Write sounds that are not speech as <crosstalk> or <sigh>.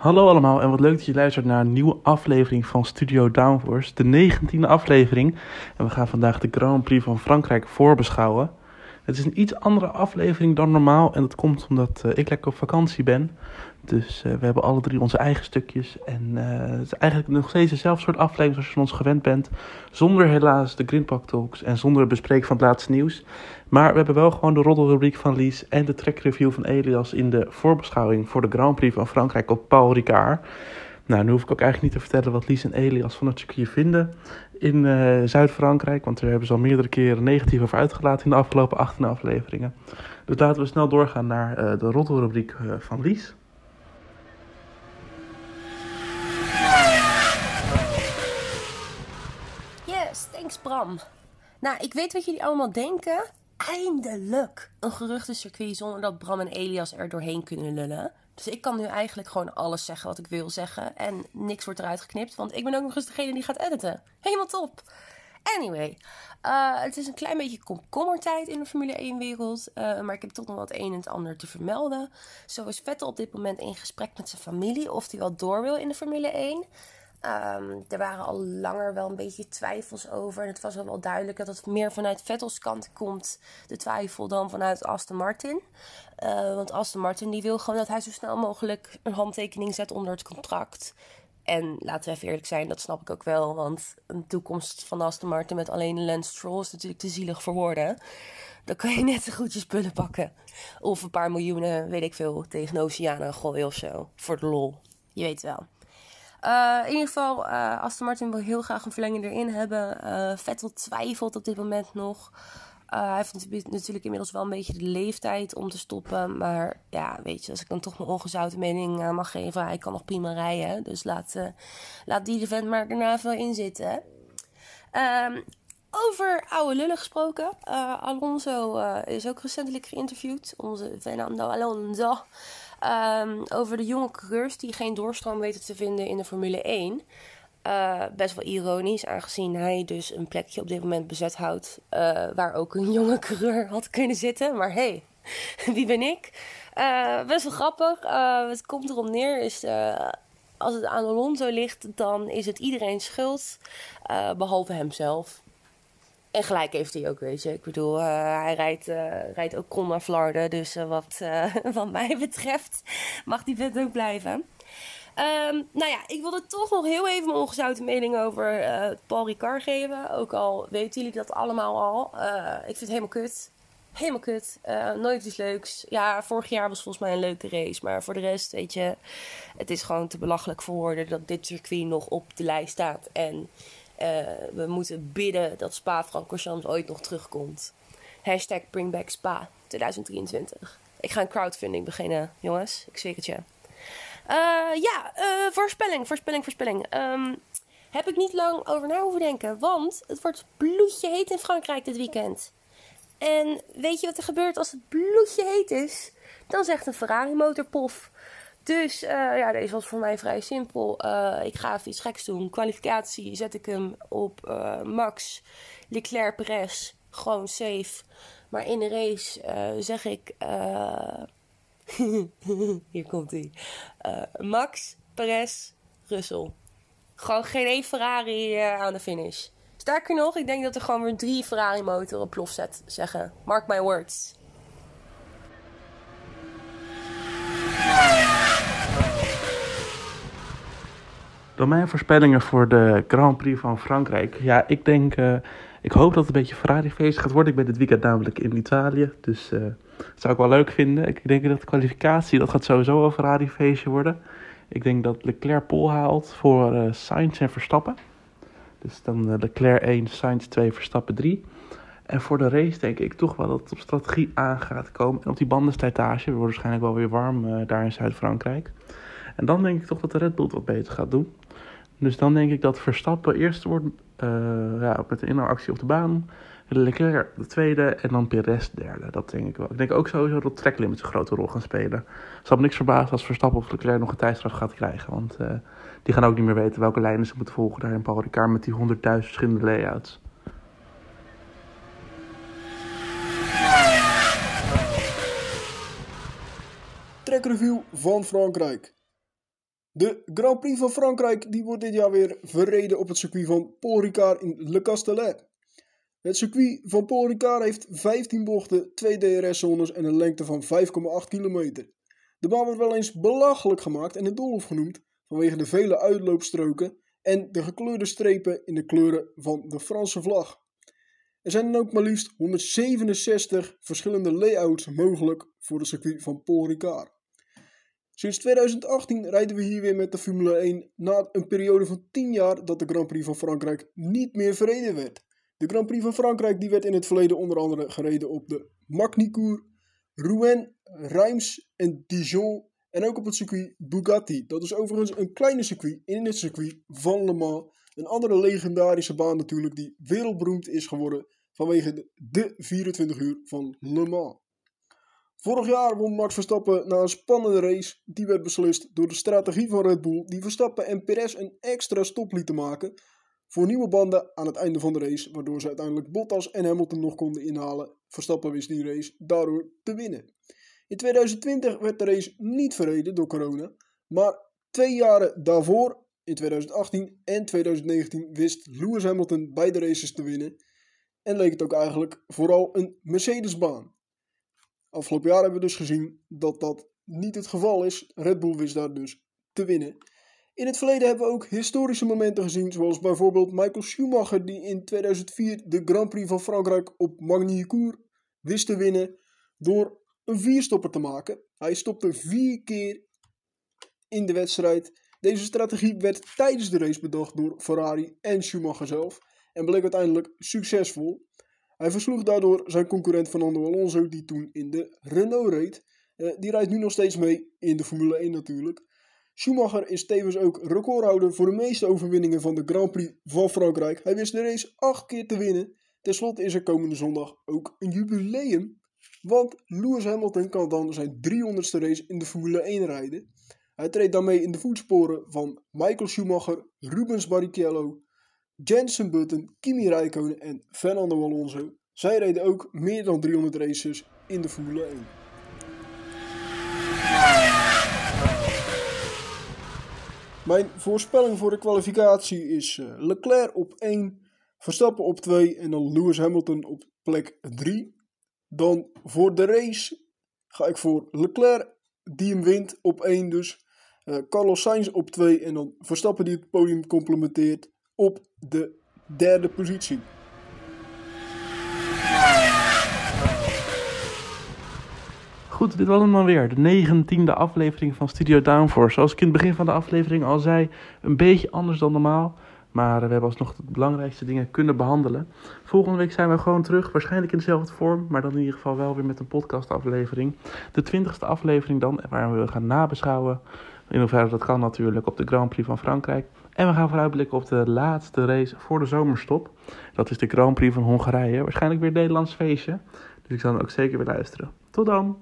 Hallo allemaal en wat leuk dat je luistert naar een nieuwe aflevering van Studio Downforce, de 19e aflevering. En we gaan vandaag de Grand Prix van Frankrijk voorbeschouwen. Het is een iets andere aflevering dan normaal en dat komt omdat uh, ik lekker op vakantie ben. Dus uh, we hebben alle drie onze eigen stukjes. En uh, het is eigenlijk nog steeds dezelfde soort aflevering zoals je van ons gewend bent. Zonder helaas de Greenpack Talks en zonder het bespreken van het laatste nieuws. Maar we hebben wel gewoon de roddelrubriek van Lies en de trackreview van Elias in de voorbeschouwing voor de Grand Prix van Frankrijk op Paul Ricard. Nou, nu hoef ik ook eigenlijk niet te vertellen wat Lies en Elias van het circuit vinden in uh, Zuid-Frankrijk. Want daar hebben ze al meerdere keren negatief over uitgelaten in de afgelopen 18 afleveringen. Dus laten we snel doorgaan naar uh, de roddelrubriek uh, van Lies. Yes, thanks Bram. Nou, ik weet wat jullie allemaal denken. Eindelijk een geruchtencircuit zonder dat Bram en Elias er doorheen kunnen lullen. Dus ik kan nu eigenlijk gewoon alles zeggen wat ik wil zeggen. En niks wordt eruit geknipt, want ik ben ook nog eens degene die gaat editen. Helemaal top. Anyway, uh, het is een klein beetje komkommertijd in de Formule 1-wereld. Uh, maar ik heb toch nog wat een en het ander te vermelden. Zo is Vettel op dit moment in gesprek met zijn familie of hij wel door wil in de Formule 1. Um, er waren al langer wel een beetje twijfels over. En het was wel duidelijk dat het meer vanuit Vettels kant komt, de twijfel, dan vanuit Aston Martin. Uh, want Aston Martin die wil gewoon dat hij zo snel mogelijk een handtekening zet onder het contract. En laten we even eerlijk zijn, dat snap ik ook wel. Want een toekomst van Aston Martin met alleen Lance Stroll is natuurlijk te zielig voor woorden. Dan kan je net zo goed je spullen pakken. Of een paar miljoenen, weet ik veel, tegen de oceanen gooien of zo. Voor de lol. Je weet wel. Uh, in ieder geval, uh, Aston Martin wil heel graag een verlenging erin hebben. Uh, Vettel twijfelt op dit moment nog. hij heeft natuurlijk inmiddels wel een beetje de leeftijd om te stoppen. Maar ja, weet je, als ik dan toch mijn ongezouten mening mag geven, hij kan nog prima rijden. Dus laat, laat die vent maar daarna veel in zitten. Um, over oude lullen gesproken. Alonso is ook recentelijk geïnterviewd. Onze Fernando Alonso. Um, over de jonge coureurs die geen doorstroom weten te vinden in de Formule 1. Uh, best wel ironisch, aangezien hij dus een plekje op dit moment bezet houdt. waar ook een <laughs> jonge coureur had kunnen zitten. Maar hey, <laughs> wie ben ik? best wel grappig. het komt erop neer is als het aan Alonso ligt, dan is het iedereen schuld, behalve hemzelf. En gelijk heeft hij ook, weet je. Ik bedoel, uh, hij rijdt, uh, rijdt ook kon naar Florida. Dus uh, wat, <laughs> wat mij betreft mag die vet ook blijven. Um, nou ja, ik wilde toch nog heel even mijn ongezouten mening over Paul Ricard geven. Ook al weten jullie dat allemaal al. ik vind het helemaal kut. Helemaal kut. nooit iets leuks. Ja, vorig jaar was volgens mij een leuke race. Maar voor de rest, weet je, het is gewoon te belachelijk voor woorden dat dit circuit nog op de lijst staat. En uh, we moeten bidden dat Spa-Francorchamps ooit nog terugkomt. Hashtag Bring Back Spa 2023. Ik ga een crowdfunding beginnen, jongens. Ik zweer het je. Uh, ja, uh, voorspelling, voorspelling, voorspelling. Um, heb ik niet lang over na hoeven denken. Want het wordt bloedje heet in Frankrijk dit weekend. En weet je wat er gebeurt als het bloedje heet is? Dan zegt een Ferrari motor pof. Dus uh, ja, deze was voor mij vrij simpel. Uh, ik ga even iets geks doen. Kwalificatie zet ik hem op uh, Max, Leclerc, Perez. Gewoon safe. Maar in de race zeg ik... <laughs> hier komt hij. Max, Perez, Russell. Gewoon geen één Ferrari aan de finish. Sterker nog, ik denk dat er gewoon weer drie Ferrari motoren plof zet, zeggen. Mark my words. Dan mijn voorspellingen voor de Grand Prix van Frankrijk. Ja, ik denk, uh, ik hoop dat het een beetje Ferrari-feest gaat worden. Ik ben dit weekend namelijk in Italië, dus uh, dat zou ik wel leuk vinden. Ik denk dat de kwalificatie, dat gaat sowieso een Ferrari-feestje worden. Ik denk dat Leclerc pol haalt voor uh, Sainz en Verstappen. Dus dan Leclerc 1, Sainz 2, Verstappen 3. En voor de race denk ik toch wel dat het op strategie aan gaat komen. En op die bandenslijtage, we worden waarschijnlijk wel weer warm daar in Zuid-Frankrijk. En dan denk ik toch dat de Red Bull het wat beter gaat doen. Dus dan denk ik dat Verstappen eerst wordt uh, ja, met de inhaalactie op de baan. Leclerc de tweede en dan Perez de derde. Dat denk ik wel. Ik denk ook sowieso dat tracklimits een grote rol gaan spelen. Het zal me niks verbazen als Verstappen of Leclerc nog een tijdstraf gaat krijgen. Want uh, die gaan ook niet meer weten welke lijnen ze moeten volgen daar in Paul Ricard met die honderdduizend verschillende layouts. Trackreview van Frankrijk. De Grand Prix van Frankrijk die wordt dit jaar weer verreden op het circuit van Paul Ricard in Le Castellet. Het circuit van Paul Ricard heeft 15 bochten, 2 DRS-zones en een lengte van 5,8 kilometer. De baan wordt wel eens belachelijk gemaakt en het Dolhof genoemd vanwege de vele uitloopstroken en de gekleurde strepen in de kleuren van de Franse vlag. Er zijn dan ook maar liefst 167 verschillende layouts mogelijk voor het circuit van Paul Ricard. Sinds 2018 rijden we hier weer met de Formule 1 na een periode van 10 jaar dat de Grand Prix van Frankrijk niet meer verreden werd. De Grand Prix van Frankrijk die werd in het verleden onder andere gereden op de Magny-Cours, Rouen, Reims en Dijon en ook op het circuit Bugatti. Dat is overigens een kleine circuit in het circuit van Le Mans. Een andere legendarische baan natuurlijk die wereldberoemd is geworden vanwege de, de 24 uur van Le Mans. Vorig jaar won Max Verstappen na een spannende race. Die werd beslist door de strategie van Red Bull, die Verstappen en Perez een extra stop lieten maken voor nieuwe banden aan het einde van de race, waardoor ze uiteindelijk Bottas en Hamilton nog konden inhalen. Verstappen wist die race daardoor te winnen. In 2020 werd de race niet verreden door corona, maar twee jaren daarvoor, in 2018 en 2019, wist Lewis Hamilton beide races te winnen en leek het ook eigenlijk vooral een Mercedes-baan. Afgelopen jaar hebben we dus gezien dat dat niet het geval is. Red Bull wist daar dus te winnen. In het verleden hebben we ook historische momenten gezien, zoals bijvoorbeeld Michael Schumacher, die in 2004 de Grand Prix van Frankrijk op Magny-Cours wist te winnen door een vierstopper te maken. Hij stopte vier keer in de wedstrijd. Deze strategie werd tijdens de race bedacht door Ferrari en Schumacher zelf en bleek uiteindelijk succesvol. Hij versloeg daardoor zijn concurrent Fernando Alonso, die toen in de Renault reed. Uh, die rijdt nu nog steeds mee in de Formule 1 natuurlijk. Schumacher is tevens ook recordhouder voor de meeste overwinningen van de Grand Prix van Frankrijk. Hij wist de race acht keer te winnen. Ten slotte is er komende zondag ook een jubileum. Want Lewis Hamilton kan dan zijn 300ste race in de Formule 1 rijden. Hij treedt daarmee in de voetsporen van Michael Schumacher, Rubens Barrichello, Jensen Button, Kimi Räikkönen en Fernando Alonso. Zij reden ook meer dan 300 races in de Formule 1. Mijn voorspelling voor de kwalificatie is uh, Leclerc op 1, Verstappen op 2 en dan Lewis Hamilton op plek 3. Dan voor de race ga ik voor Leclerc, die hem wint op 1 dus. Uh, Carlos Sainz op 2 en dan Verstappen die het podium complementeert op de derde positie. Goed, dit was hem dan weer. De negentiende aflevering van Studio Downforce. Zoals ik in het begin van de aflevering al zei, een beetje anders dan normaal. Maar we hebben alsnog de belangrijkste dingen kunnen behandelen. Volgende week zijn we gewoon terug, waarschijnlijk in dezelfde vorm, maar dan in ieder geval wel weer met een podcastaflevering. De twintigste aflevering dan, waar we gaan nabeschouwen, in hoeverre dat kan natuurlijk, op de Grand Prix van Frankrijk. En we gaan vooruitblikken op de laatste race voor de zomerstop. Dat is de Grand Prix van Hongarije. Waarschijnlijk weer Nederlands feestje. Dus ik zal ook zeker weer luisteren. Tot dan!